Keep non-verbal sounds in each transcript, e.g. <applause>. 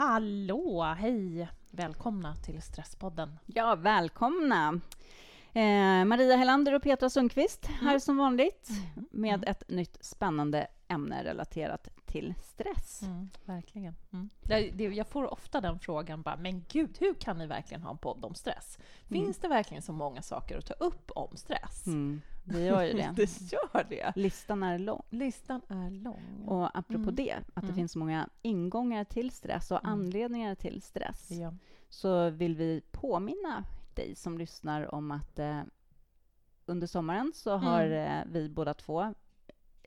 Hallå, hej! Välkomna till Stresspodden. Ja, välkomna! Eh, Maria Helander och Petra Sundqvist här som vanligt Mm. med ett nytt spännande ämne relaterat till stress. Mm, verkligen. Mm. Jag, det, jag får ofta den frågan, bara, men gud, hur kan ni verkligen ha en podd om stress? Finns det verkligen så många saker att ta upp om stress? Det gör ju <laughs> det. det gör det. Listan är lång. Listan är lång. Och apropå Mm. det, att det Mm. finns så många ingångar till stress och Mm. anledningar till stress, ja. så vill vi påminna dig som lyssnar om att eh, under sommaren så Mm. har eh, vi båda två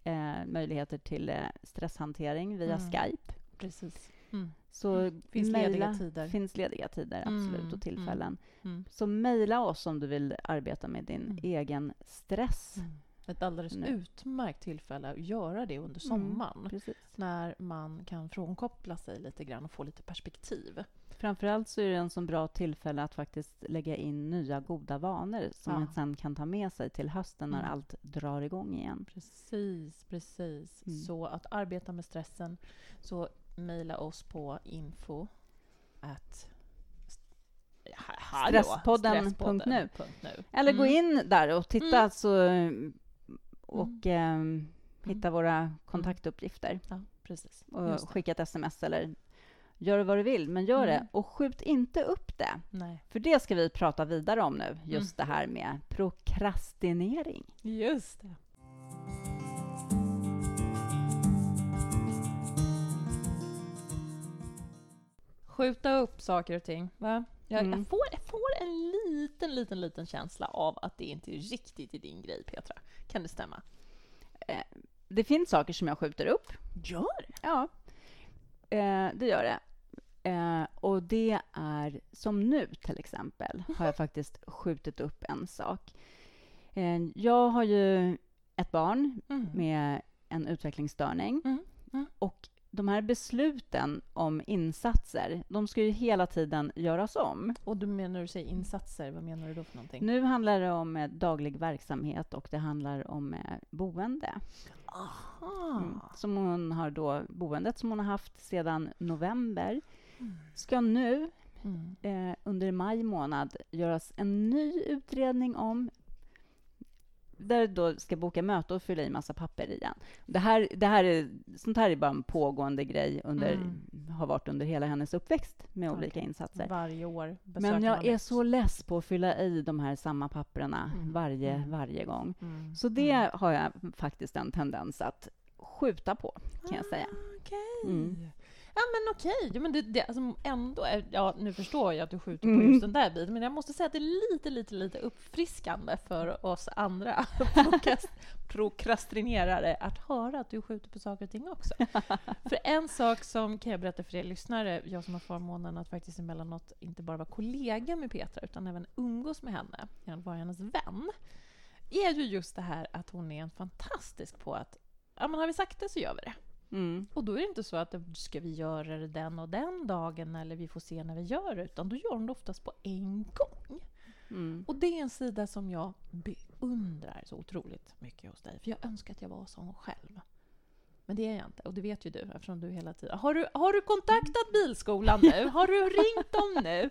eh, möjligheter till eh, stresshantering via Mm. Skype. Precis. Mm. Så Finns mejla- lediga tider. finns lediga tider, absolut, Mm, och tillfällen. Mm. Så mejla oss om du vill arbeta med din Mm. egen stress. Mm. Ett alldeles Nu. utmärkt tillfälle att göra det under sommaren. Precis. När man kan frånkoppla sig lite grann och få lite perspektiv. Framförallt så är det en så bra tillfälle att faktiskt lägga in nya goda vanor som Ja. man sen kan ta med sig till hösten när Mm. allt drar igång igen. Precis, precis. Mm. Så att arbeta med stressen, så mejla oss på info at Ja, hallå, Stresspodden.nu. stresspodden.nu. Eller gå Mm. in där och titta Mm. så, och ehm, hitta våra kontaktuppgifter Ja, precis. och skicka ett sms eller gör vad du vill, men gör Mm. det. Och skjut inte upp det. Nej, För det ska vi prata vidare om nu, just Mm. det här med prokrastinering. just det. Skjuta upp saker och ting, va? Jag, Mm. jag, får, jag får en liten, liten, liten känsla av att det inte är riktigt är din grej, Petra. Kan det stämma? Det finns saker som jag skjuter upp. Gör det? Ja, eh, det gör det. Eh, och det är, som nu till exempel, har jag <laughs> faktiskt skjutit upp en sak. Eh, jag har ju ett barn Mm. med en utvecklingsstörning. Mm, mm. Och de här besluten om insatser, de ska ju hela tiden göras om. Och du menar, du säger insatser, vad menar du då för någonting? Nu handlar det om eh, daglig verksamhet och det handlar om eh, boende. Aha! Mm. Som hon har då, boendet som hon har haft sedan november Mm. ska nu Mm. eh, under maj månad göras en ny utredning om där då ska boka möte och fylla i massa papper igen. Det här, det här är, sånt här är bara en pågående grej, under, Mm. har varit under hela hennes uppväxt med olika Okej. insatser. Varje år Men jag är så less på att fylla i de här samma papperna Mm. varje, Mm. varje gång. Mm. Så det Mm. har jag faktiskt en tendens att skjuta på, kan jag säga. Ah, Okej. Ja, men okej. Ja, men det, det, alltså, ändå är, ja, nu förstår jag att du skjuter på Mm. just den där biten, men jag måste säga att det är lite, lite, lite uppfriskande för oss andra <laughs> prokrast, prokrastinerare att höra att du skjuter på saker och ting också. <laughs> för en sak som kan jag berätta för er lyssnare, jag som har förmånen att faktiskt emellanåt inte bara vara kollega med Petra, utan även umgås med henne, vara hennes vän, är ju just det här att hon är en fantastisk på att ja, men har vi sagt det så gör vi det. Mm. Och då är det inte så att ska vi göra det den och den dagen eller vi får se när vi gör det, utan då gör hon det oftast på en gång. Mm. Och det är en sida som jag beundrar så otroligt mycket hos dig, för jag önskar att jag var som själv. Men det är jag inte, och det vet ju du eftersom du hela tiden... Har du, har du kontaktat bilskolan nu? <laughs> Har du ringt dem nu?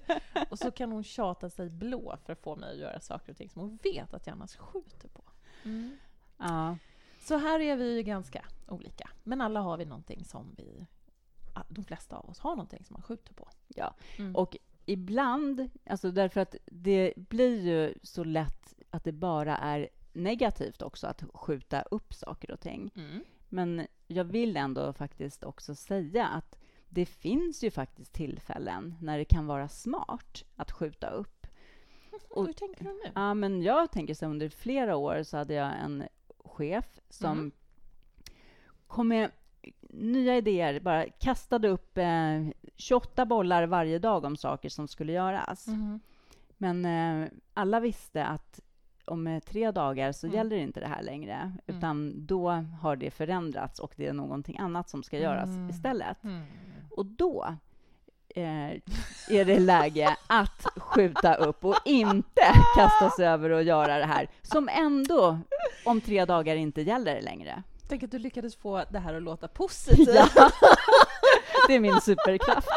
Och så kan hon tjata sig blå för att få mig att göra saker och ting som hon vet att jag annars skjuter på. Mm. Ja. Så här är vi ju ganska olika. Men alla har vi någonting som vi... De flesta av oss har någonting som man skjuter på. Ja. Mm. Och ibland, alltså därför att det blir ju så lätt att det bara är negativt också att skjuta upp saker och ting. Mm. Men jag vill ändå faktiskt också säga att det finns ju faktiskt tillfällen när det kan vara smart att skjuta upp. <laughs> Och- Hur tänker du nu? Ja, men jag tänker så under flera år så hade jag en chef som Mm. Kom med nya idéer, bara kastade upp eh, 28 bollar varje dag om saker som skulle göras. Mhm. Men eh, alla visste att om eh, tre dagar så Mm. gäller inte det här längre, Mm. utan då har det förändrats och det är någonting annat som ska göras Mm. istället. Mm. Och då eh, är det läge att skjuta upp och inte kasta sig över och göra det här som ändå om tre dagar inte gäller längre. Tänk att du lyckades få det här att låta positivt. Ja. <laughs> det är min superkraft.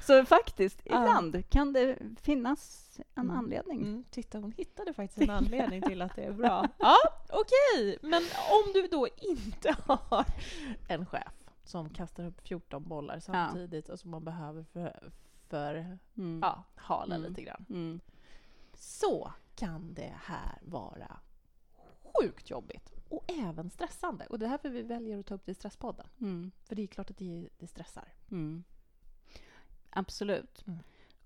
<laughs> Så faktiskt, ibland kan det finnas en Mm. anledning. Mm, titta, hon hittade faktiskt en anledning till att det är bra. <laughs> Ja, okej. Men om du då inte har en chef som kastar upp 14 bollar samtidigt och som man behöver för, för Mm. ja, hala Mm. lite grann. Mm. Så kan det här vara sjukt jobbigt och även stressande. Och det är därför vi väljer att ta upp det i Stresspodden. Mm. För det är klart att det, det stressar. Mm. Absolut. Mm.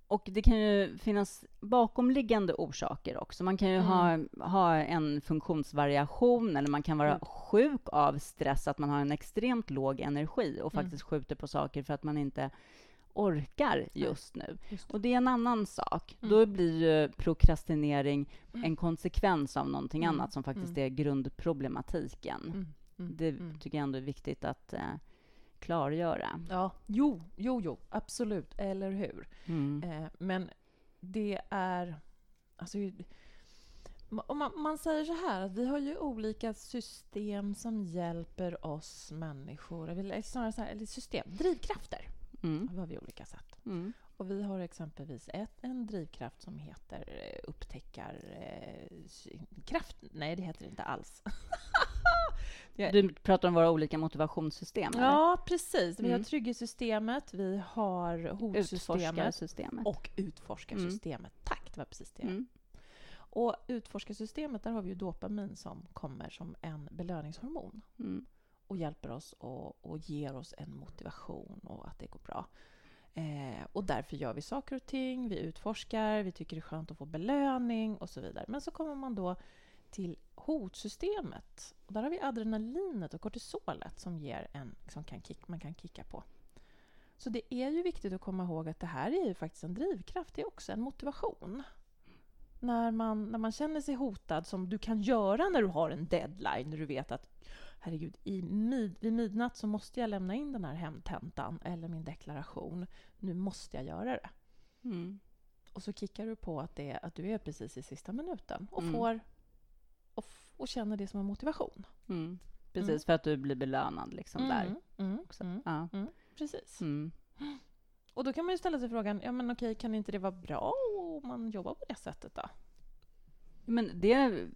Och det kan ju finnas bakomliggande orsaker också. Man kan ju ha, ha en funktionsvariation eller man kan vara Mm. sjuk av stress, att man har en extremt låg energi och Mm. faktiskt skjuter på saker för att man inte orkar just nu. Just Och det är en annan sak. Mm. Då blir ju prokrastinering Mm. en konsekvens av någonting Mm. annat som faktiskt Mm. är grundproblematiken. Mm. Det tycker jag ändå är viktigt att eh, klargöra. Ja, jo, jo, jo, absolut, eller hur? Eh, men det är... Alltså, om man, man säger så här, att vi har ju olika system som hjälper oss människor. Eller snarare så här, eller system, drivkrafter Mm. har vi olika sätt. Mm. Och vi har exempelvis ett, en drivkraft som heter eh, upptäckarkraft. Nej, det heter det inte alls. <laughs> Du pratar om våra olika motivationssystem? eller? Ja, precis. Vi har Mm. trygghetssystemet, vi har hotsystemet Utforskarsystemet. och utforskarsystemet. Tack, det var precis det. Mm. Och utforskarsystemet, där har vi ju dopamin som kommer som en belöningshormon Mm och hjälper oss och, och ger oss en motivation och att det går bra. Eh, och därför gör vi saker och ting, vi utforskar, vi tycker det är skönt att få belöning och så vidare. Men så kommer man då till hotsystemet. Och där har vi adrenalinet och kortisolet som, ger en, som kan kick, man kan kicka på. Så det är ju viktigt att komma ihåg att det här är ju faktiskt en drivkraft, det är också en motivation. När man, när man känner sig hotad, som du kan göra när du har en deadline, när du vet att herregud, i mid, vid midnatt så måste jag lämna in den här hemtentan eller min deklaration. Nu måste jag göra det. Mm. Och så kickar du på att, det, att du är precis i sista minuten och Mm. får och, och känner det som en motivation. Mm. Precis, Mm. för att du blir belönad liksom där. Mm, också. mm, Ja. precis. Och då kan man ju ställa sig frågan, ja men okej, kan inte det vara bra om man jobbar på det sättet då? Men det,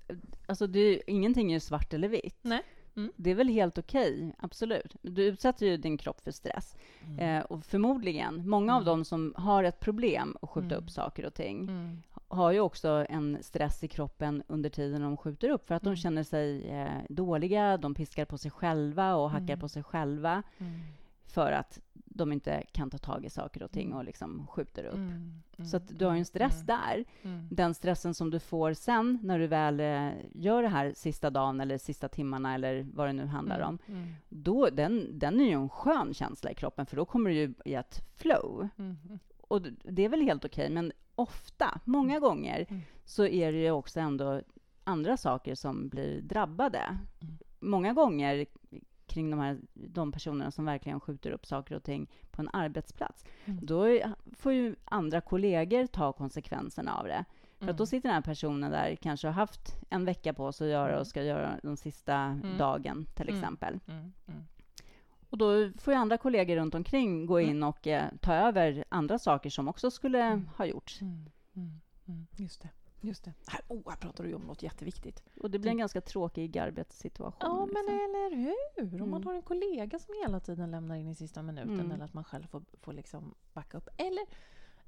alltså det, ingenting är ju svart eller vitt. Nej. Mm. Det är väl helt okej, absolut. Du utsätter ju din kropp för stress. Eh, och förmodligen, många av Mm. dem som har ett problem att skjuta Mm. upp saker och ting Mm. har ju också en stress i kroppen under tiden de skjuter upp för att Mm. de känner sig eh, dåliga, de piskar på sig själva och hackar Mm. på sig själva Mm. För att de inte kan ta tag i saker och ting Mm. och liksom skjuter upp. Mm. Så att du har ju en stress Mm. där. Mm. Den stressen som du får sen när du väl eh, gör det här sista dagen eller sista timmarna eller vad det nu handlar om, Mm. då, den, den är ju en skön känsla i kroppen för då kommer du ju i ett flow. Mm. Och det är väl helt okej, men ofta, många gånger, Mm. så är det ju också ändå andra saker som blir drabbade. Mm. Många gånger kring de här de personerna som verkligen skjuter upp saker och ting på en arbetsplats. Mm. Då får ju andra kollegor ta konsekvenserna av det. För att då sitter den här personen där, kanske har haft en vecka på sig att göra Mm. och ska göra den sista Mm. dagen, till Mm. exempel. Mm. Mm. Och då får ju andra kollegor runt omkring gå Mm. in och eh, ta över andra saker som också skulle Mm. ha gjorts. Mm. Mm. Mm. Just det. Just det. Här, oh, här pratar du ju om något jätteviktigt. Och det blir en ganska tråkig arbetssituation. Ja, men liksom. eller hur? Om man Mm. har en kollega som hela tiden lämnar in i sista minuten Mm. eller att man själv får, får liksom backa upp. Eller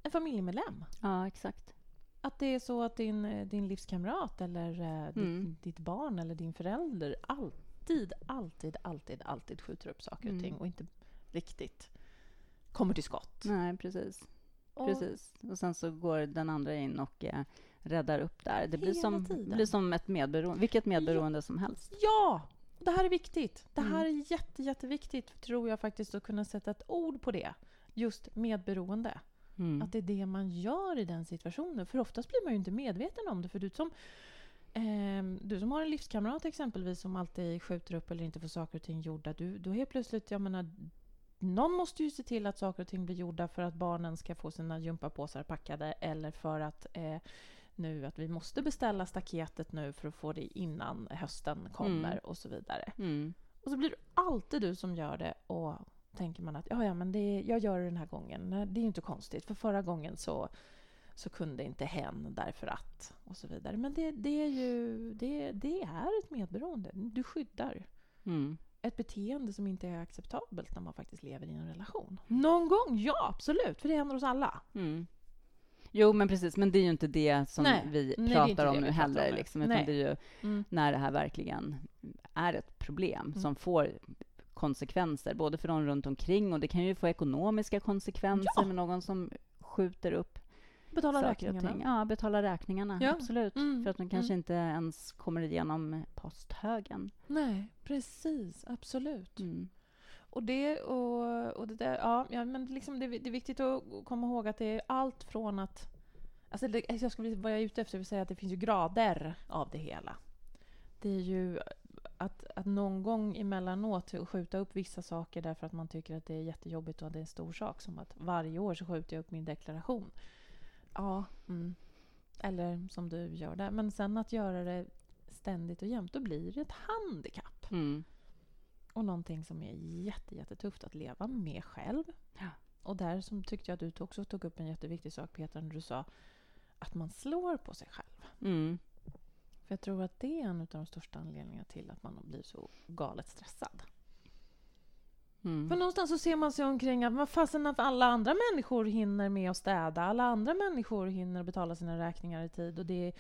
en familjemedlem. Ja, exakt. Att det är så att din, din livskamrat eller eh, Mm. ditt, ditt barn eller din förälder alltid, alltid, alltid, alltid skjuter upp saker och Mm. ting och inte riktigt kommer till skott. Nej, precis. Och- precis. Och sen så går den andra in och eh, räddar upp där. Det blir, som, det blir som ett medberoende, vilket medberoende som helst. Ja! Det här är viktigt. Det här Mm. är jätte, jätteviktigt, tror jag faktiskt, att kunna sätta ett ord på det. Just medberoende. Mm. Att det är det man gör i den situationen. För oftast blir man ju inte medveten om det. För du som, ehm, du som har en livskamrat exempelvis som alltid skjuter upp eller inte får saker och ting gjorda. Du, då helt plötsligt, jag menar, någon måste ju se till att saker och ting blir gjorda för att barnen ska få sina gympapåsar packade eller för att eh, nu att vi måste beställa staketet nu för att få det innan hösten kommer Mm. och så vidare. Mm. Och så blir det alltid du som gör det och tänker man att ja, ja, men det, jag gör det den här gången. Det är ju inte konstigt, för förra gången så, så kunde inte hen därför att och så vidare. Men det, det är ju det, det är ett medberoende. Du skyddar Mm. ett beteende som inte är acceptabelt när man faktiskt lever i en relation. Någon gång, ja absolut, för det händer hos alla. Mm. Jo, men precis. Men det är ju inte det som Nej, vi pratar om nu heller. om. Liksom, utan Nej. det är ju Mm. när det här verkligen är ett problem Mm. som får konsekvenser, både för de runt omkring och det kan ju få ekonomiska konsekvenser Ja. med någon som skjuter upp Betala räkningarna. Ja, betala räkningarna. Ja. Absolut. Mm, För att man kanske mm. inte ens kommer igenom posthögen. Nej, precis. Absolut. Mm. Och det, och, och det där, ja, ja men liksom det, det är viktigt att komma ihåg att det är allt från att... Alltså det, alltså jag skulle, vad jag är ute efter vill säga att det finns ju grader av det hela. Det är ju att, att någon gång emellanåt skjuta upp vissa saker därför att man tycker att det är jättejobbigt och att det är en stor sak. Som att varje år så skjuter jag upp min deklaration. Ja, mm. eller som du gör där. Men sen att göra det ständigt och jämt, då blir det ett handikapp. Mm. Och någonting som är jätte, jättetufft att leva med själv. Ja. Och där som tyckte jag att du också tog upp en jätteviktig sak Petra, när du sa att man slår på sig själv. Mm. För jag tror att det är en av de största anledningarna till att man blir så galet stressad. Mm. För någonstans så ser man sig omkring att vad fasen att alla andra människor hinner med att städa, alla andra människor hinner betala sina räkningar i tid och det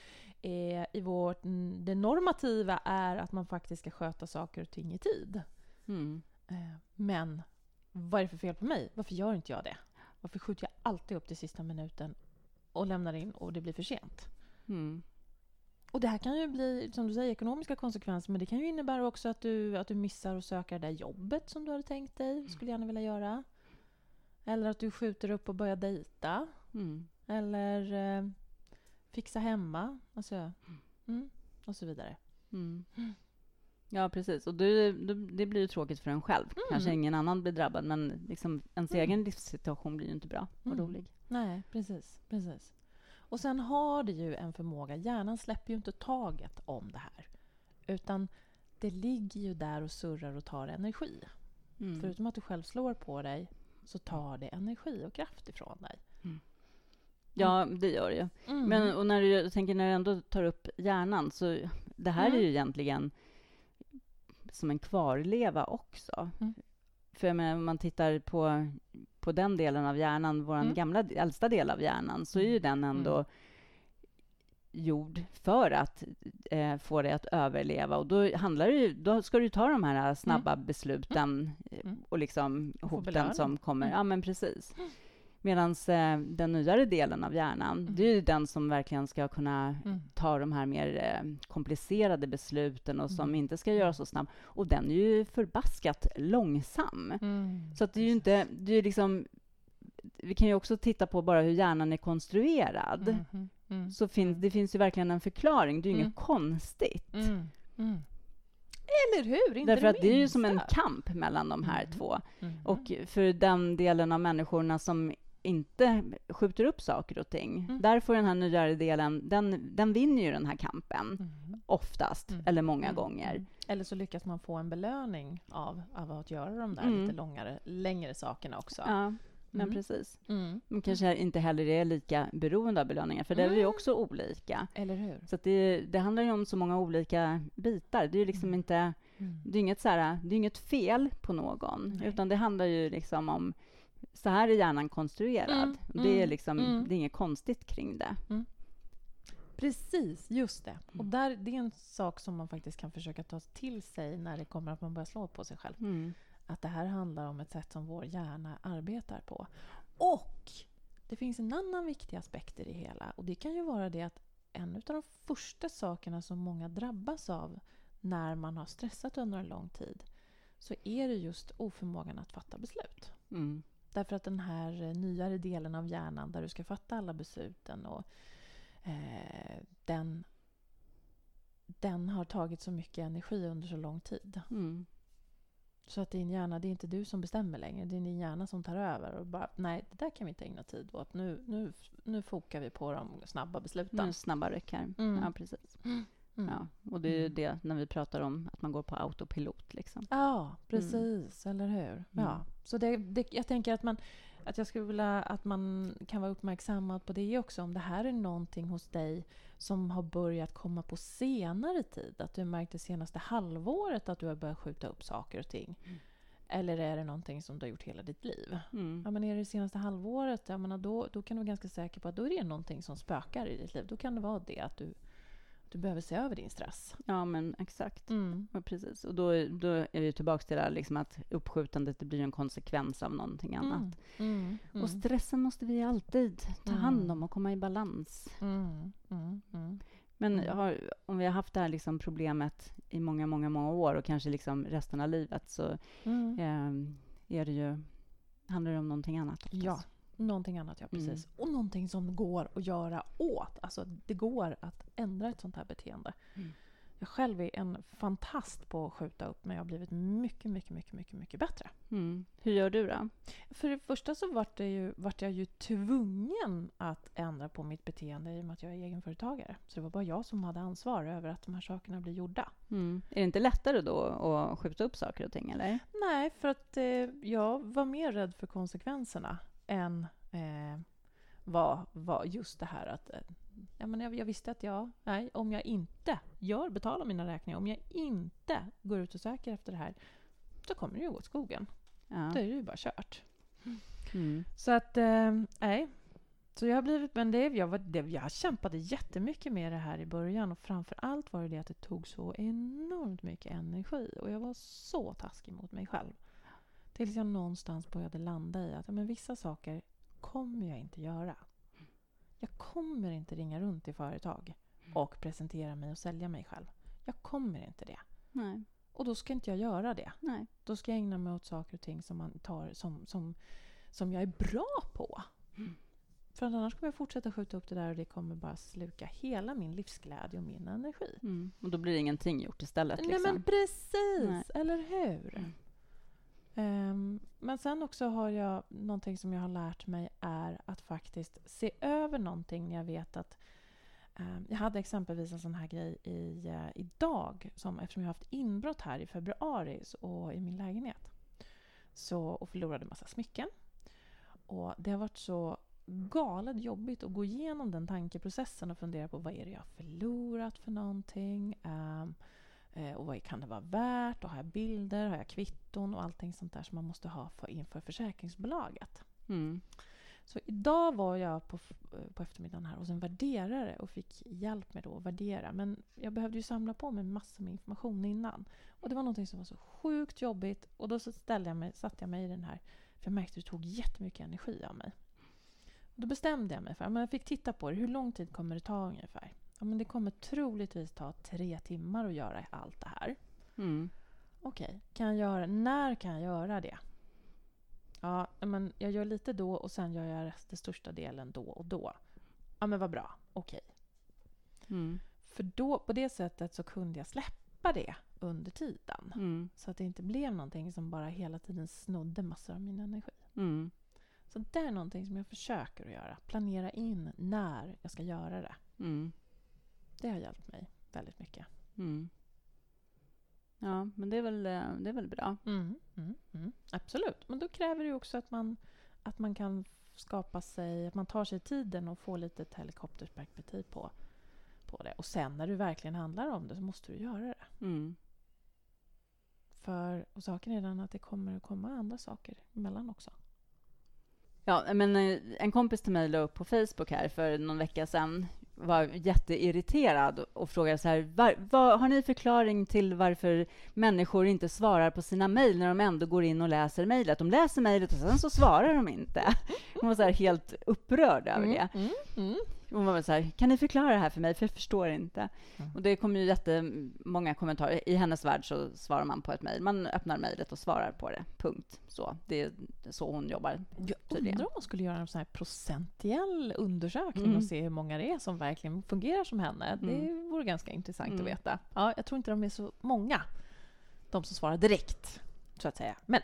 är i vårt, det normativa är att man faktiskt ska sköta saker och ting i tid. Mm. Eh, Men vad är det för fel på mig? Varför gör inte jag det? Varför skjuter jag alltid upp till sista minuten och lämnar in och det blir för sent? Mm. Och det här kan ju bli, som du säger, ekonomiska konsekvenser men det kan ju innebära också att du, att du missar att söka det där jobbet som du hade tänkt dig, skulle gärna vilja göra. Eller att du skjuter upp och börjar dejta. Mm. Eller eh, fixa hemma. Alltså, mm, och så vidare. Mm. Ja, precis. Och det, det, det blir ju tråkigt för en själv. Kanske Mm. ingen annan blir drabbad, men liksom ens Mm. egen livssituation blir ju inte bra och Mm. rolig. Nej, precis, precis. Och sen har det ju en förmåga, hjärnan släpper ju inte taget om det här. Utan det ligger ju där och surrar och tar energi. Mm. Förutom att du själv slår på dig så tar det energi och kraft ifrån dig. Ja, det gör det ju. Mm. Men och när du, tänker när du ändå tar upp hjärnan, så det här Mm. är ju egentligen som en kvarleva också. Mm. För jag menar, om man tittar på, på den delen av hjärnan, vår Mm. gamla, äldsta del av hjärnan, så är ju den ändå Mm. gjord för att eh, få dig att överleva. Och då, handlar det ju, då ska du ta de här snabba besluten Mm. och liksom hoten som kommer. Mm. Ja, men precis. Medan eh, den nyare delen av hjärnan, Mm. det är ju den som verkligen ska kunna Mm. ta de här mer eh, komplicerade besluten och som Mm. inte ska göras så snabbt. Och den är ju förbaskat långsam. Mm. Så att det är ju inte, det är liksom, vi kan ju också titta på bara hur hjärnan är konstruerad. Mhm. Mm. Så finns, det finns ju verkligen en förklaring, det är ju Mm. inget konstigt. Mm. Mm. Eller hur? Inte Därför att det är ju som en kamp mellan de här Mhm. två. Mhm. Och för den delen av människorna som inte skjuter upp saker och ting, Mm. där får den här nyare delen, den, den vinner ju den här kampen. Mhm. Oftast, Mm. eller många Mm. gånger. Mm. Eller så lyckas man få en belöning av, av att göra de där Mm. lite långare, längre sakerna också. Ja, men Mm. precis. Mm. Men kanske inte heller är lika beroende av belöningar, för det är ju Mm. också olika. Eller hur? Så det, det handlar ju om så många olika bitar. Det är ju liksom Mm. inte, Mm. det är inget, så här, det är inget fel på någon, Nej. utan det handlar ju liksom om så här är hjärnan konstruerad. Mm, Det är mm, liksom, mm. det är inget konstigt kring det. Precis, just det. Och Mm. där, det är en sak som man faktiskt kan försöka ta till sig när det kommer att man börjar slå på sig själv. Mm. Att det här handlar om ett sätt som vår hjärna arbetar på. Och det finns en annan viktig aspekt i det hela. Och det kan ju vara det att en av de första sakerna som många drabbas av när man har stressat under en lång tid så är det just oförmågan att fatta beslut. Mm. Därför att den här eh, nyare delen av hjärnan där du ska fatta alla besluten och eh, den, den har tagit så mycket energi under så lång tid. Mm. Så att din hjärna, det är inte du som bestämmer längre. Det är din hjärna som tar över och bara, nej, det där kan vi inte ägna tid åt. Nu, nu, nu fokar vi på de snabba besluten. Nu snabba ryck här. Mm. Ja, precis. Mm. <sniffs> <sniffs> Ja, och det är ju Mm. det när vi pratar om att man går på autopilot. Liksom. Ja, precis. Eller hur? Ja. Mm. Så det, det, jag tänker att man att jag skulle vilja att man kan vara uppmärksammad på det också. Om det här är någonting hos dig som har börjat komma på senare tid. Att du märkt det senaste halvåret att du har börjat skjuta upp saker och ting. Mm. Eller är det någonting som du har gjort hela ditt liv? Mm. Ja, men är det det senaste halvåret, jag menar, då, då kan du vara ganska säker på att då är det någonting som spökar i ditt liv. Då kan det vara det att du, du behöver se över din stress. Ja, men exakt. Mm. Ja, precis. Och då, då är vi tillbaka till det här liksom att uppskjutandet det blir en konsekvens av någonting annat. Mm. Mm. Och stressen måste vi alltid ta hand om och komma i balans. Mm. Mm. Mm. Men Mm. har, om vi har haft det här liksom problemet i många, många, många år och kanske liksom resten av livet så Mm. eh, är det ju, handlar det om någonting annat. oftast. Ja, någonting annat, ja Mm. precis. Och någonting som går att göra åt. Alltså, det går att ändra ett sånt här beteende. Mm. Jag själv är en fantast på att skjuta upp, men jag har blivit mycket, mycket, mycket, mycket, mycket bättre. Mm. Hur gör du då? För det första så vart, det ju, vart jag ju tvungen att ändra på mitt beteende i och med att jag är egenföretagare. Så det var bara jag som hade ansvar över att de här sakerna blir gjorda. Mm. Är det inte lättare då att skjuta upp saker och ting, eller? Nej, för att eh, jag var mer rädd för konsekvenserna än eh, vad, vad just det här att... Eh, ja, men jag, jag visste att jag, nej, om jag inte gör, betalar mina räkningar, om jag inte går ut och söker efter det här, så kommer det ju gå åt skogen. Ja. Då är det ju bara kört. Mm. Så att, eh, nej. Så jag har blivit, men det, jag, var, det, jag kämpade jättemycket med det här i början och framför allt var det det att det tog så enormt mycket energi och jag var så taskig mot mig själv. Tills jag någonstans började landa i att men vissa saker kommer jag inte göra. Jag kommer inte ringa runt i företag och presentera mig och sälja mig själv. Jag kommer inte det. Nej. Och då ska inte jag göra det. Nej. Då ska jag ägna mig åt saker och ting som, man tar, som, som, som jag är bra på. Mm. För annars kommer jag fortsätta skjuta upp det där och det kommer bara sluka hela min livsglädje och min energi. Mm. Och då blir det ingenting gjort istället. Liksom. Nej men precis, Nej. eller hur? Mm. Ehm, men sen också har jag någonting som jag har lärt mig är att faktiskt se över någonting när jag vet att ehm, jag hade exempelvis en sån här grej i, eh, idag som, eftersom jag har haft inbrott här i februari och i min lägenhet så, och förlorade massa smycken. Och det har varit så galet jobbigt att gå igenom den tankeprocessen och fundera på vad är det jag har förlorat för någonting? Um, och vad kan det vara värt? Och har jag bilder? Har jag kvitton? Och allting sånt där som man måste ha för, inför försäkringsbolaget. Mm. Så idag var jag på, eh, på eftermiddagen här hos en värderare och fick hjälp med då att värdera. Men jag behövde ju samla på mig massor med information innan. Och det var någonting som var så sjukt jobbigt. Och då så ställde jag mig, satte jag mig i den här, för jag märkte att det tog jättemycket energi av mig. Och då bestämde jag mig för att jag fick titta på det. Hur lång tid kommer det ta ungefär? Ja, men det kommer troligtvis ta tre timmar att göra allt det här. Mm. Okej, kan jag göra, när kan jag göra det? Ja, men jag gör lite då och sen gör jag resten största delen då och då. Ja, men vad bra. Okej. Mm. För då, på det sättet så kunde jag släppa det under tiden. Mm. Så att det inte blev någonting som bara hela tiden snodde massor av min energi. Mm. Så det är någonting som jag försöker att göra. Planera in när jag ska göra det. Mm. Det har hjälpt mig väldigt mycket. Mm. Ja, men det är väl, eh, det är väl bra. Mm, mm, mm. Absolut. Men då kräver det ju också att man, att man kan skapa sig, att man tar sig tiden och får lite ett helikopterperspektiv på, på det. Och sen när du verkligen handlar om det så måste du göra det. Mm. För och saken är den att det kommer att komma andra saker emellan också. Ja, men eh, en kompis till mig la upp på Facebook här för någon vecka sedan var jätteirriterad och frågade så här, var, vad, har ni förklaring till varför människor inte svarar på sina mejl när de ändå går in och läser mejlet? De läser mejlet och sen så svarar de inte. Hon var så helt upprörd över det. Mm, mm. Hon var väl så här, kan ni förklara det här för mig, för jag förstår inte. Mm. Och det kom ju jättemånga kommentarer. I hennes värld så svarar man på ett mejl. Man öppnar mejlet och svarar på det. Punkt. Så. Det är så hon jobbar. Jag Tydligen. undrar om man skulle göra en sån här procentiell undersökning Mm. och se hur många det är som verkligen fungerar som henne. Det Mm. vore ganska intressant Mm. att veta. Ja, jag tror inte de är så många, de som svarar direkt, så att säga. Men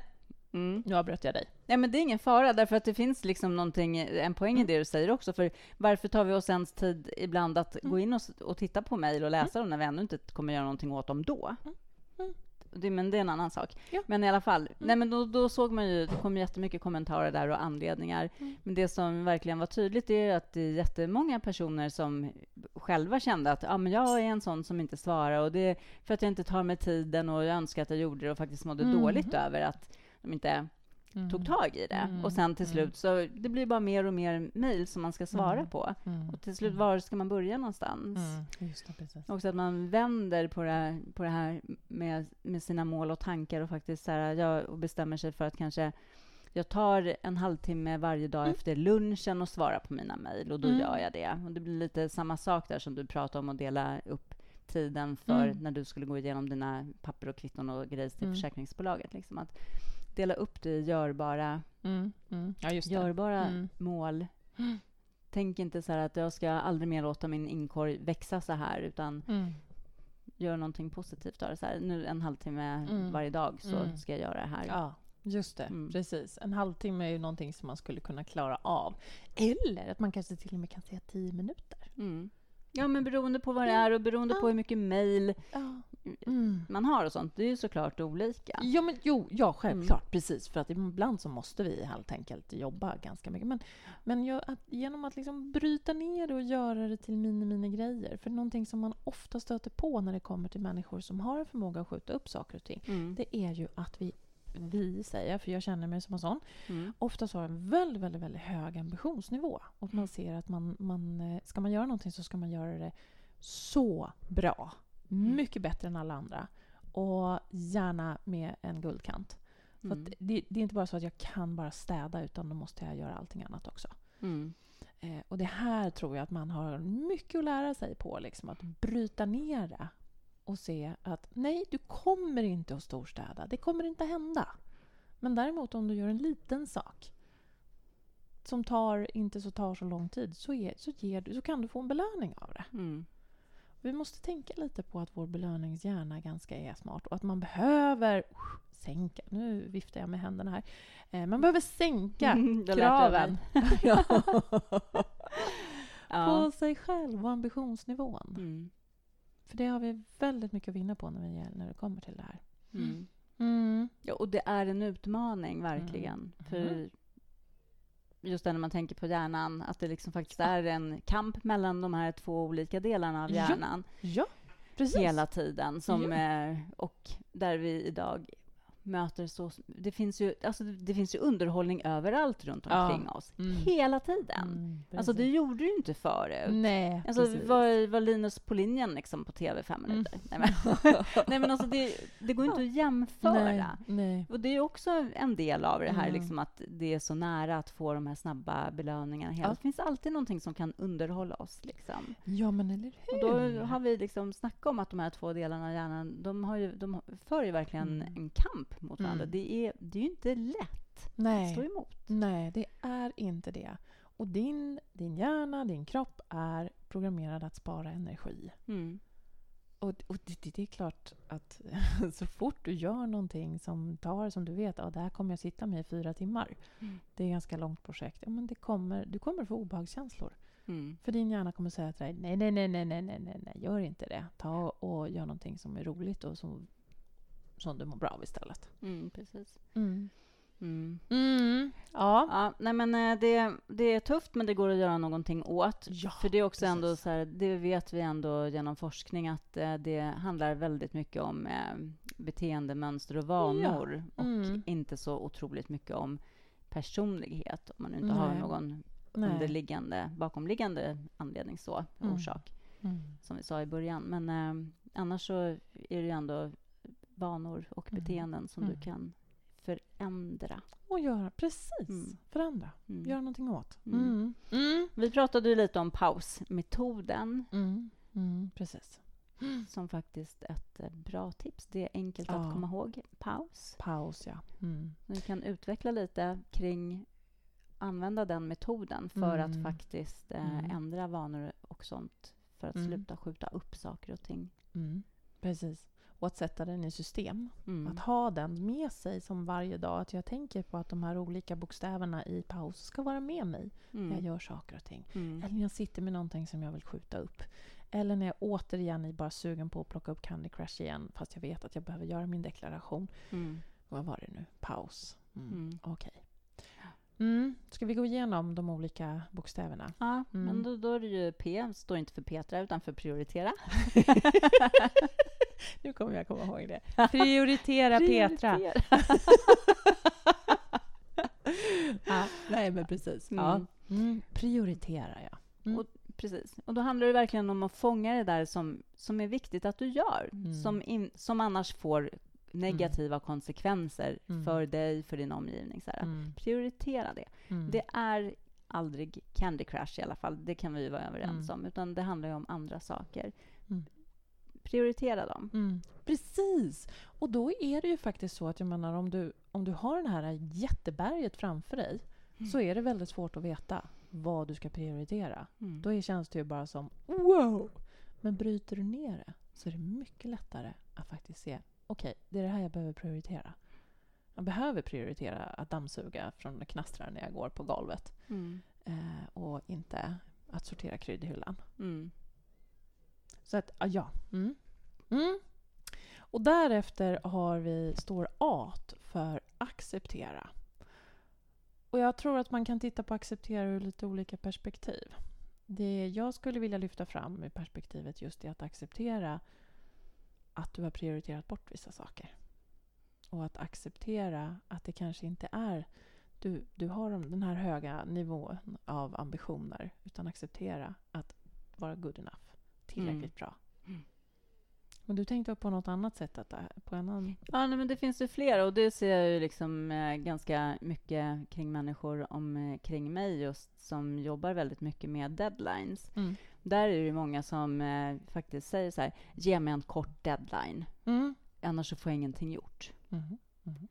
Mm. Nu avbröt jag dig. Ja, men det är ingen fara, därför att det finns liksom någonting, en poäng i Mm. det du säger också. För varför tar vi oss ens tid ibland att Mm. gå in och, och titta på mejl och läsa dem när vi ändå inte kommer göra någonting åt dem då? Mm. Mm. Det, men det är en annan sak. Ja. Men i alla fall, nej, men då, då såg man ju, det kom jättemycket kommentarer där och anledningar. Mm. Men det som verkligen var tydligt är att det är jättemånga personer som själva kände att ah, men jag är en sån som inte svarar och det är för att jag inte tar mig tiden och jag önskar att jag gjorde det och faktiskt mådde dåligt över att de inte Mm. tog tag i det. Mm, Och sen till mm. slut så det blir bara mer och mer mejl som man ska svara Mm. på. Mm. Och till slut, var ska man börja någonstans? Det. Också att man vänder på det här, på det här med, med sina mål och tankar och faktiskt så här, jag och bestämmer sig för att kanske jag tar en halvtimme varje dag Mm. efter lunchen och svarar på mina mejl och då Mm. gör jag det. Och det blir lite samma sak där som du pratade om att dela upp tiden för Mm. när du skulle gå igenom dina papper och kvitton och grejer till försäkringsbolaget. Liksom att dela upp det i görbara Mm. Mm. Ja, görbara Mm. mål. <gasps> Tänk inte så här att jag ska aldrig mer låta min inkorg växa så här, utan Mm. gör någonting positivt av det. Så här, nu en halvtimme Mm. varje dag så Mm. ska jag göra det här. Ja, just det. Mm. Precis. En halvtimme är ju någonting som man skulle kunna klara av. Eller att man kanske till och med kan säga tio minuter. Mm. Ja, men beroende på vad det är och beroende på hur mycket mejl. Mm. man har och sånt. Det är ju såklart olika. Ja, men jo, ja, självklart. Precis. För att ibland så måste vi helt enkelt jobba ganska mycket. Men, men jag, att, genom att liksom bryta ner det och göra det till mini-mini-grejer. För någonting som man ofta stöter på när det kommer till människor som har en förmåga att skjuta upp saker och ting. Mm. Det är ju att vi, vi säger, för jag känner mig som en sån, Mm. oftast har en väldigt, väldigt, väldigt hög ambitionsnivå. Och man ser att man, man, eh, ska man göra någonting så ska man göra det så bra. Mm. Mycket bättre än alla andra. Och gärna med en guldkant. För Mm. det, det är inte bara så att jag kan bara städa utan då måste jag göra allting annat också. Mm. Eh, och det här tror jag att man har mycket att lära sig på. Liksom, att bryta ner det och se att nej, du kommer inte att storstäda. Det kommer inte hända. Men däremot om du gör en liten sak som tar, inte så tar så lång tid så, är, så, ger du, så kan du få en belöning av det. Mm. Vi måste tänka lite på att vår belöningshjärna ganska är smart och att man behöver sänka, nu viftar jag med händerna här, eh, man behöver sänka <laughs> kraven. <laughs> <laughs> Ja. på sig själv och ambitionsnivån. Mm. För det har vi väldigt mycket att vinna på när, vi, när det kommer till det här. Mm. Mm. Ja, och det är en utmaning, verkligen. Mm. För just det när man tänker på hjärnan, att det liksom faktiskt är en kamp mellan de här två olika delarna av Ja, hjärnan Ja, precis. hela tiden. Som, Ja. och där vi idag möter så... Det finns ju, alltså, det finns ju underhållning överallt runt Ja. omkring oss. Mm. Hela tiden. Mm, Alltså, det gjorde du ju inte förut. Nej, Alltså, precis. var, var Linus på linjen liksom på tv fem Mm. minuter? Nej, men, <laughs> nej, men alltså, det, det går inte att jämföra. Nej. Och det är också en del av det här, Mm. liksom att det är så nära att få de här snabba belöningarna. Hela. Ja. Det finns alltid någonting som kan underhålla oss. Liksom. Ja, men eller Och hur? då har vi liksom snackat om att de här två delarna av hjärnan, de, har ju, de för ju verkligen Mm. en kamp mot varandra. Mm. Det är, det är ju inte lätt Nej. att stå emot. Nej, det är inte det. Och din, din hjärna, din kropp är programmerad att spara energi. Mm. Och, och det, det, är klart att <laughs> så fort du gör någonting som tar, som du vet, att ah, det här kommer jag sitta med i fyra timmar. Mm. Det är ett ganska långt projekt. Ja, men det kommer, du kommer få obehagskänslor. Mm. För din hjärna kommer säga till dig, nej, nej, nej, nej, nej, nej, nej, gör inte det. Ta och gör någonting som är roligt och som som du mår bra av istället. Mm, precis. Mm. Mm. Mm. Ja. Ja, nej men eh, det, det är tufft, men det går att göra någonting åt. Ja, För det är också ändå precis. så här, det vet vi ändå genom forskning att eh, det handlar väldigt mycket om eh, beteendemönster och vanor och Mm. inte så otroligt mycket om personlighet om man inte har Nej. någon Nej. underliggande, bakomliggande anledning så, Mm. orsak, Mm. som vi sa i början. Men eh, annars så är det ju ändå vanor och Mm. beteenden som Mm. du kan förändra. Och göra, precis. Mm. Förändra. Mm. Göra någonting åt. Mm. Mm. Mm. Vi pratade ju lite om pausmetoden Mm. Mm. Precis. som faktiskt ett eh, bra tips. Det är enkelt Ja. att komma ihåg. Paus. Paus, ja. Mm. Vi kan utveckla lite kring använda den metoden för Mm. att faktiskt eh, Mm. ändra vanor och sånt för att Mm. sluta skjuta upp saker och ting. Mm. Precis. Och att sätta den i system. Mm. Att ha den med sig som varje dag. Att jag tänker på att de här olika bokstäverna i paus ska vara med mig när jag Mm. gör saker och ting. Mm. Eller när jag sitter med någonting som jag vill skjuta upp. Eller när jag återigen är bara sugen på att plocka upp Candy Crush igen fast jag vet att jag behöver göra min deklaration. Mm. Vad var det nu? Paus. Mm. Mm. Okej. Mm. Ska vi gå igenom de olika bokstäverna? Ja, men Mm. då, då är det ju P, står inte för Petra utan för prioritera. <laughs> <laughs> <laughs> nu kommer jag komma ihåg det. <laughs> Prioritera Petra. Prioritera. <laughs> Ja, nej, men precis. Mm. Ja. Mm. Prioritera, ja. Mm. Och, precis. Och då handlar det verkligen om att fånga det där som, som är viktigt att du gör. Mm. Som, in, som annars får negativa konsekvenser Mm. för dig, för din omgivning. Så här. Mm. Prioritera det. Mm. Det är aldrig Candy Crush i alla fall. Det kan vi vara överens Mm. om. Utan det handlar ju om andra saker. Prioritera dem. Mm. Precis. Och då är det ju faktiskt så att jag menar om du, om du har det här jätteberget framför dig Mm. så är det väldigt svårt att veta vad du ska prioritera. Mm. Då känns det ju bara som wow! Men bryter du ner det så är det mycket lättare att faktiskt se okej, det är det här jag behöver prioritera. Jag behöver prioritera att dammsuga från knastrar när jag går på golvet Mm. eh, och inte att sortera kryddhyllan. Mm. Så att, ah, ja. Mm. Mm. Och därefter har vi, står A för acceptera. Och jag tror att man kan titta på acceptera ur lite olika perspektiv. Det jag skulle vilja lyfta fram i perspektivet just är att acceptera att du har prioriterat bort vissa saker. Och att acceptera att det kanske inte är du, du har den här höga nivån av ambitioner utan acceptera att vara good enough, tillräckligt bra. Mm. Men du tänkte på något annat sätt? Att, på en annan... Ja, nej, men det finns ju flera och det ser jag ju liksom eh, ganska mycket kring människor om, eh, kring mig just som jobbar väldigt mycket med deadlines. Mm. Där är det ju många som eh, faktiskt säger så här, ge mig en kort deadline, Mm. annars så får jag ingenting gjort. Mhm. Mhm.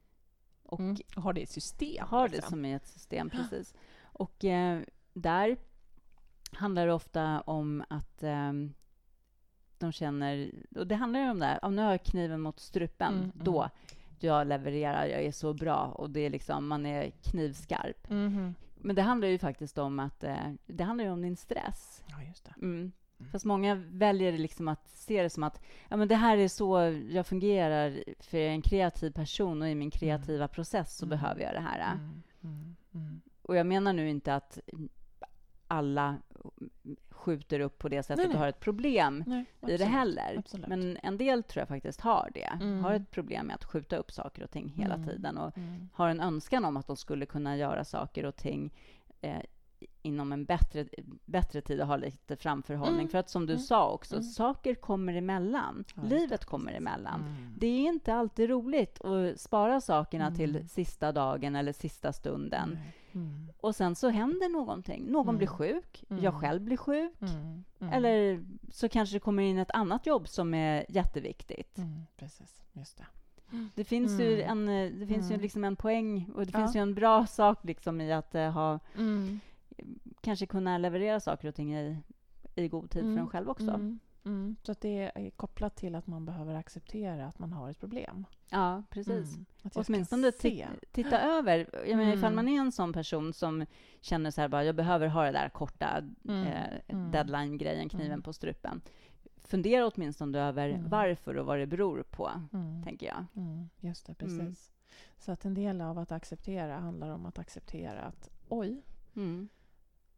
Och Mm. Har det i system? har det liksom. som i ett system, precis. Och eh, där handlar det ofta om att eh, de känner... Och det handlar ju om det här, om nu har jag kniven mot strupen, Mm, mm. då jag levererar, jag är så bra och det är liksom, man är knivskarp. Mhm. Men det handlar ju faktiskt om att eh, det handlar ju om din stress. Ja, just det. Mm. Mm. Fast många väljer liksom att se det som att ja, men det här är så jag fungerar, för jag är en kreativ person och i min kreativa process så Mm. behöver jag det här. Mm. Mm. Mm. Och jag menar nu inte att alla skjuter upp på det sättet Nej, och nej. har ett problem Nej, i det heller. Absolut. Men en del tror jag faktiskt har det. Mm. Har ett problem med att skjuta upp saker och ting hela Mm. tiden och Mm. har en önskan om att de skulle kunna göra saker och ting eh, inom en bättre, bättre tid och ha lite framförhållning. Mm. För att som du Mm. sa också, Mm. saker kommer emellan. Ja. Livet kommer emellan. Mm. Det är inte alltid roligt att spara sakerna Mm. till sista dagen eller sista stunden. Mm. Och sen så händer någonting. Någon Mm. blir sjuk, Mm. jag själv blir sjuk. Mm. Mm. Eller så kanske det kommer in ett annat jobb som är jätteviktigt. Mm. Precis, just det. Det finns ju en, eh, det finns ju liksom en poäng och det Ja. finns ju en bra sak liksom i att eh, ha, kanske kunna leverera saker och ting i, i god tid för en själv också. Mm. Så att det är kopplat till att man behöver acceptera att man har ett problem. Ja, precis. Mm. Att Åtminstone se. ti- titta över. Jag menar, ifall Mm. man är en sån person som känner så här bara, jag behöver ha det där korta Mm. eh, Mm. deadline-grejen, kniven Mm. på strupen. Fundera åtminstone över Mm. varför och vad det beror på, tänker jag. Just det, precis. Så att en del av att acceptera handlar om att acceptera att oj, Mm.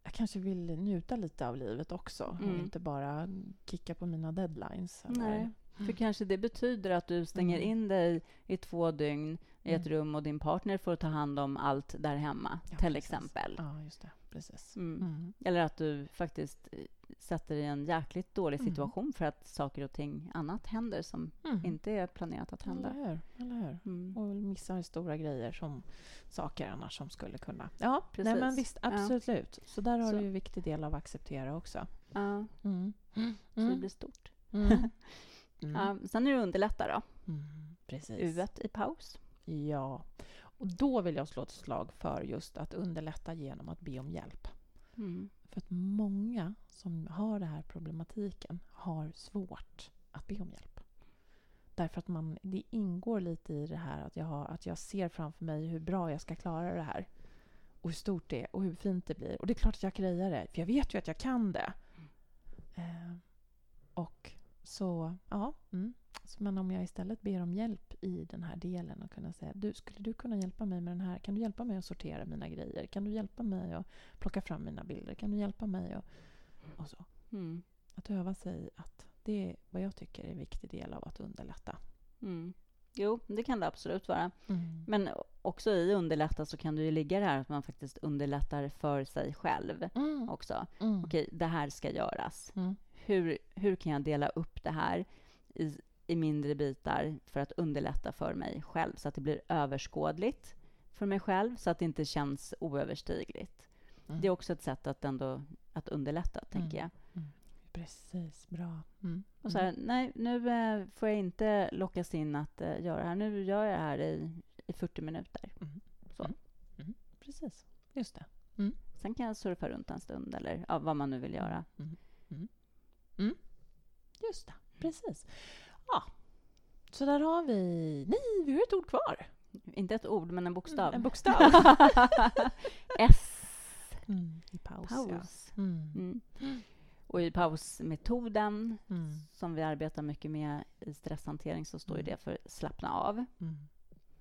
Jag kanske vill njuta lite av livet också och Mm. inte bara kicka på mina deadlines. Eller, Nej, för kanske det betyder att du stänger Mm. in dig i två dygn i ett Mm. rum och din partner får ta hand om allt där hemma, Ja, till precis. exempel. Ja, just det. Precis. Mm. Mm. Eller att du faktiskt sätter i en jäkligt dålig Mm. situation för att saker och ting annat händer som Mm. inte är planerat att hända. Eller hur? Eller hur? Mm. Och missar stora grejer som saker annars som skulle kunna... Ja, Precis. Nej, men visst, Ja. absolut. Så där har Så. du en viktig del av att acceptera också. Ja, Mm. så det blir stort. Mm. <laughs> Mm. Ja, sen är det underlätta då. Mm. Precis. U1 i paus. Ja. Och då vill jag slå ett slag för just att underlätta genom att be om hjälp. Mm. För att många som har den här problematiken har svårt att be om hjälp. Därför att man, det ingår lite i det här att jag, har, att jag ser framför mig hur bra jag ska klara det här. Och hur stort det är och hur fint det blir. Och det är klart att jag grejar det, för jag vet ju att jag kan det. Eh, och så, ja. Mm. Så, men om jag istället ber om hjälp i den här delen och kunna säga du, skulle du kunna hjälpa mig med den här? Kan du hjälpa mig att sortera mina grejer? Kan du hjälpa mig att plocka fram mina bilder? Kan du hjälpa mig att... Och så. Mm. Att öva sig att det är vad jag tycker är en viktig del av att underlätta. Mm. Jo, det kan det absolut vara. Mm. Men också i underlätta så kan det ju ligga det här att man faktiskt underlättar för sig själv Mm. också. Mm. Okej, det här ska göras. Mm. Hur, hur kan jag dela upp det här i, i mindre bitar för att underlätta för mig själv så att det blir överskådligt för mig själv så att det inte känns oöverstigligt. Mm. Det är också ett sätt att ändå att underlätta, tänker jag. Precis, bra. Mm. Och så här, nej, nu eh, får jag inte lockas in att eh, göra det här. Nu gör jag det här i, i 40 minuter. Mm. Så. Mm. Mm. Precis, just det. Sen kan jag surfa runt en stund eller ja, vad man nu vill göra. Mm. Mm. Mm. Just det, precis. Ja, så där har vi... Nej, vi har ett ord kvar. Inte ett ord, men en bokstav. En <laughs> bokstav. S. Mm. I paus, Paus. ja. Mm. Mm. Och i pausmetoden, Mm. som vi arbetar mycket med i stresshantering, så står ju Mm. det för slappna av.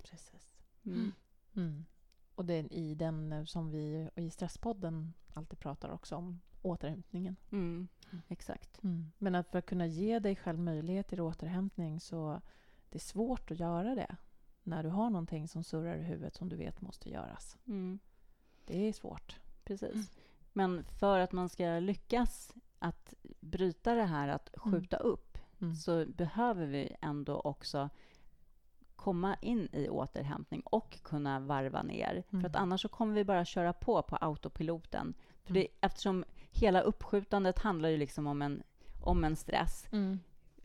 Precis. Och det är i den som vi i Stresspodden alltid pratar också om, återhämtningen. Mm. Exakt. Men att för att kunna ge dig själv möjlighet till återhämtning så det är svårt att göra det när du har någonting som surrar i huvudet som du vet måste göras. Mm. Det är svårt. Precis. Mm. Men för att man ska lyckas att bryta det här att skjuta upp Mm. så behöver vi ändå också komma in i återhämtning och kunna varva ner. Mm. För att annars så kommer vi bara köra på på autopiloten. För Mm. det, eftersom hela uppskjutandet handlar ju liksom om en, om en stress. Mm.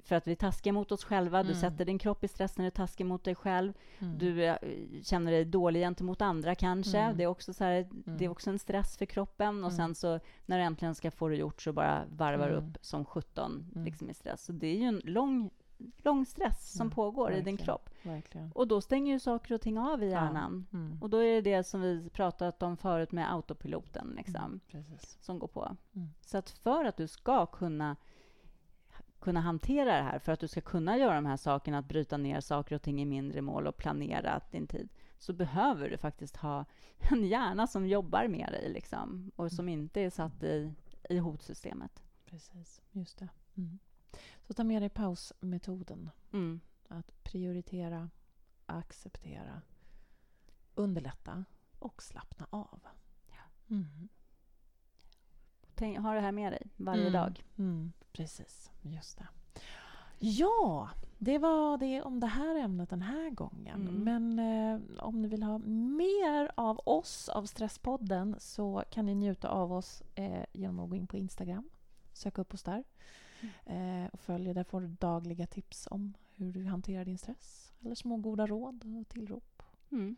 För att vi taskar mot oss själva. Du Mm. sätter din kropp i stress när du taskar mot dig själv. Mm. Du eh, känner dig dålig gentemot andra kanske. Mm. Det, är också så här, det är också en stress för kroppen. Och Mm. sen så när du äntligen ska få det gjort så bara varvar du Mm. upp som 17 Mm. liksom i stress. Så det är ju en lång, lång stress som Ja, pågår i din verkligen. kropp. Verkligen. Och då stänger ju saker och ting av i Ja. hjärnan. Mm. Och då är det det som vi pratat om förut med autopiloten liksom, Mm. Som går på. Mm. Så att för att du ska kunna kunna hantera det här, för att du ska kunna göra de här sakerna, att bryta ner saker och ting i mindre mål och planera din tid, så behöver du faktiskt ha <laughs> en hjärna som jobbar med dig liksom, och som inte är satt i, i hotsystemet. Precis, just det. Så ta med dig pausmetoden. Mm. Att prioritera, acceptera, underlätta och slappna av. Mm. Tänk, ha det här med dig varje Mm. dag. Mm. Precis, just det. Ja, det var det om det här ämnet den här gången. Mm. Men eh, om ni vill ha mer av oss, av Stresspodden, så kan ni njuta av oss eh, genom att gå in på Instagram. Sök upp oss där. Eh, och följ. Där får du dagliga tips om hur du hanterar din stress. Eller små goda råd och tillrop. Mm.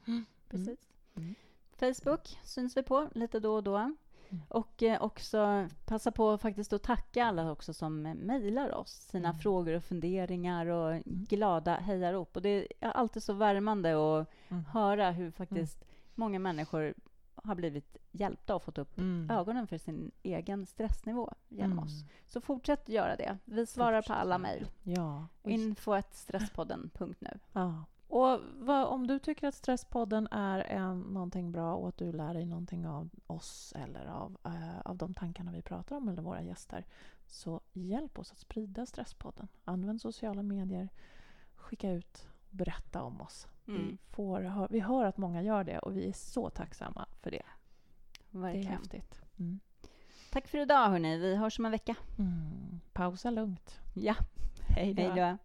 Precis. Mm. Facebook syns vi på lite då och då. Mm. Och eh, också passa på faktiskt att tacka alla också som eh, mejlar oss sina Mm. frågor och funderingar och glada hejarop. Och det är alltid så värmande att Mm. höra hur faktiskt många människor har blivit hjälpta och fått upp Mm. ögonen för sin egen stressnivå genom Mm. oss. Så fortsätt göra det. Vi svarar Fortsätt på alla mejl. Ja. Info.stresspodden.nu. Ja. Och vad, om du tycker att Stresspodden är en, någonting bra och att du lär dig någonting av oss eller av, eh, av de tankarna vi pratar om eller våra gäster så hjälp oss att sprida Stresspodden. Använd sociala medier, skicka ut, berätta om oss. Vi, Mm. får, hö- vi hör att många gör det och vi är så tacksamma för det. Det är Verkligen. häftigt. Mm. Tack för idag, hörni. Vi hörs om en vecka. Mm. Pausa lugnt. Ja. Hej då.